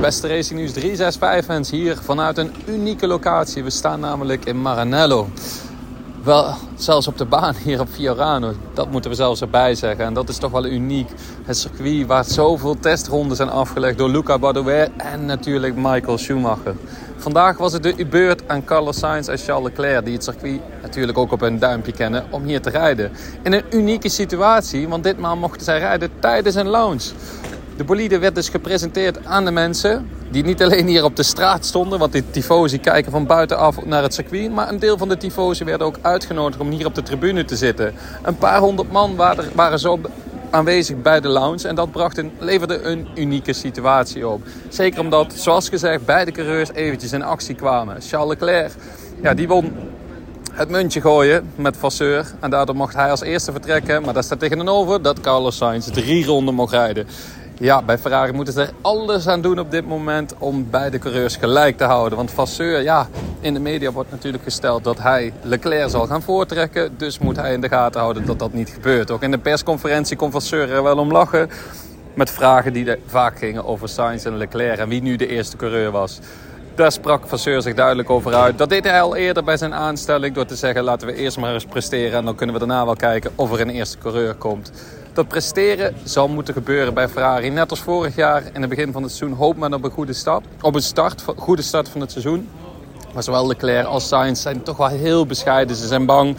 Beste Racing News 365 fans hier vanuit een unieke locatie. We staan namelijk in Maranello. Wel, zelfs op de baan hier op Fiorano. Dat moeten we zelfs erbij zeggen. En dat is toch wel uniek. Het circuit waar zoveel testronden zijn afgelegd door Luca Badoer en natuurlijk Michael Schumacher. Vandaag was het de beurt aan Carlos Sainz en Charles Leclerc, die het circuit natuurlijk ook op hun duimpje kennen, om hier te rijden. In een unieke situatie, want ditmaal mochten zij rijden tijdens een lounge. De bolide werd dus gepresenteerd aan de mensen. Die niet alleen hier op de straat stonden, want die tifosi kijken van buitenaf naar het circuit. Maar een deel van de tifosi werden ook uitgenodigd om hier op de tribune te zitten. Een paar honderd man waren, zo aanwezig bij de lounge. En dat bracht een, leverde een unieke situatie op. Zeker omdat, zoals gezegd, beide coureurs eventjes in actie kwamen. Charles Leclerc, ja, die won het muntje gooien met Vasseur. En daardoor mocht hij als eerste vertrekken. Maar daar staat tegenover dat Carlos Sainz drie ronden mocht rijden. Ja, bij Ferrari moeten ze er alles aan doen op dit moment om beide coureurs gelijk te houden. Want Vasseur, ja, in de media wordt natuurlijk gesteld dat hij Leclerc zal gaan voortrekken. Dus moet hij in de gaten houden dat dat niet gebeurt. Ook in de persconferentie kon Vasseur er wel om lachen. Met vragen die er vaak gingen over Sainz en Leclerc en wie nu de eerste coureur was. Daar sprak Vasseur zich duidelijk over uit. Dat deed hij al eerder bij zijn aanstelling door te zeggen... laten we eerst maar eens presteren en dan kunnen we daarna wel kijken of er een eerste coureur komt. Dat presteren zal moeten gebeuren bij Ferrari. Net als vorig jaar in het begin van het seizoen hoopt men op een goede start. Op een start, goede start van het seizoen. Maar zowel Leclerc als Sainz zijn toch wel heel bescheiden. Ze zijn bang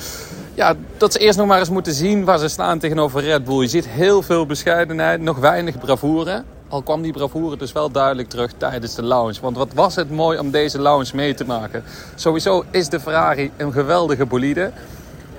ja, dat ze eerst nog maar eens moeten zien waar ze staan tegenover Red Bull. Je ziet heel veel bescheidenheid, nog weinig bravoure. Al kwam die bravoure dus wel duidelijk terug tijdens de lounge. Want wat was het mooi om deze lounge mee te maken. Sowieso is de Ferrari een geweldige bolide.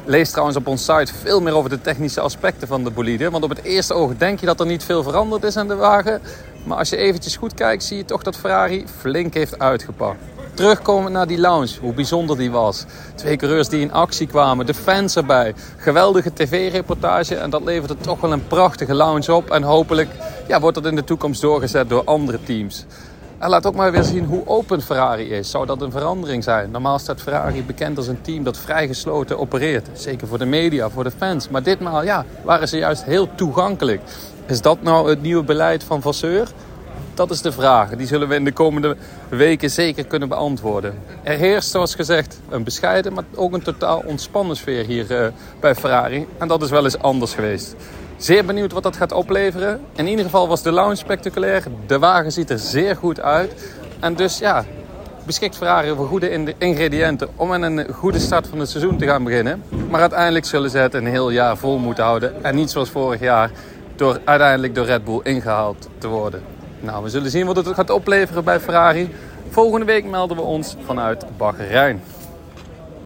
Lees trouwens op ons site veel meer over de technische aspecten van de bolide. Want op het eerste oog denk je dat er niet veel veranderd is aan de wagen. Maar als je eventjes goed kijkt, zie je toch dat Ferrari flink heeft uitgepakt. Terugkomen naar die lounge, hoe bijzonder die was. Twee coureurs die in actie kwamen, de fans erbij. Geweldige tv-reportage en dat leverde toch wel een prachtige lounge op. En hopelijk ja, wordt dat in de toekomst doorgezet door andere teams. En laat ook maar weer zien hoe open Ferrari is. Zou dat een verandering zijn? Normaal staat Ferrari bekend als een team dat vrij gesloten opereert. Zeker voor de media, voor de fans. Maar ditmaal ja, waren ze juist heel toegankelijk. Is dat nou het nieuwe beleid van Vasseur? Dat is de vraag. Die zullen we in de komende weken zeker kunnen beantwoorden. Er heerst, zoals gezegd, een bescheiden, maar ook een totaal ontspannen sfeer hier uh, bij Ferrari. En dat is wel eens anders geweest. Zeer benieuwd wat dat gaat opleveren. In ieder geval was de lounge spectaculair. De wagen ziet er zeer goed uit. En dus ja, beschikt Ferrari over goede ingrediënten om aan een goede start van het seizoen te gaan beginnen. Maar uiteindelijk zullen ze het een heel jaar vol moeten houden. En niet zoals vorig jaar door uiteindelijk door Red Bull ingehaald te worden. Nou, we zullen zien wat het gaat opleveren bij Ferrari. Volgende week melden we ons vanuit Bahrein.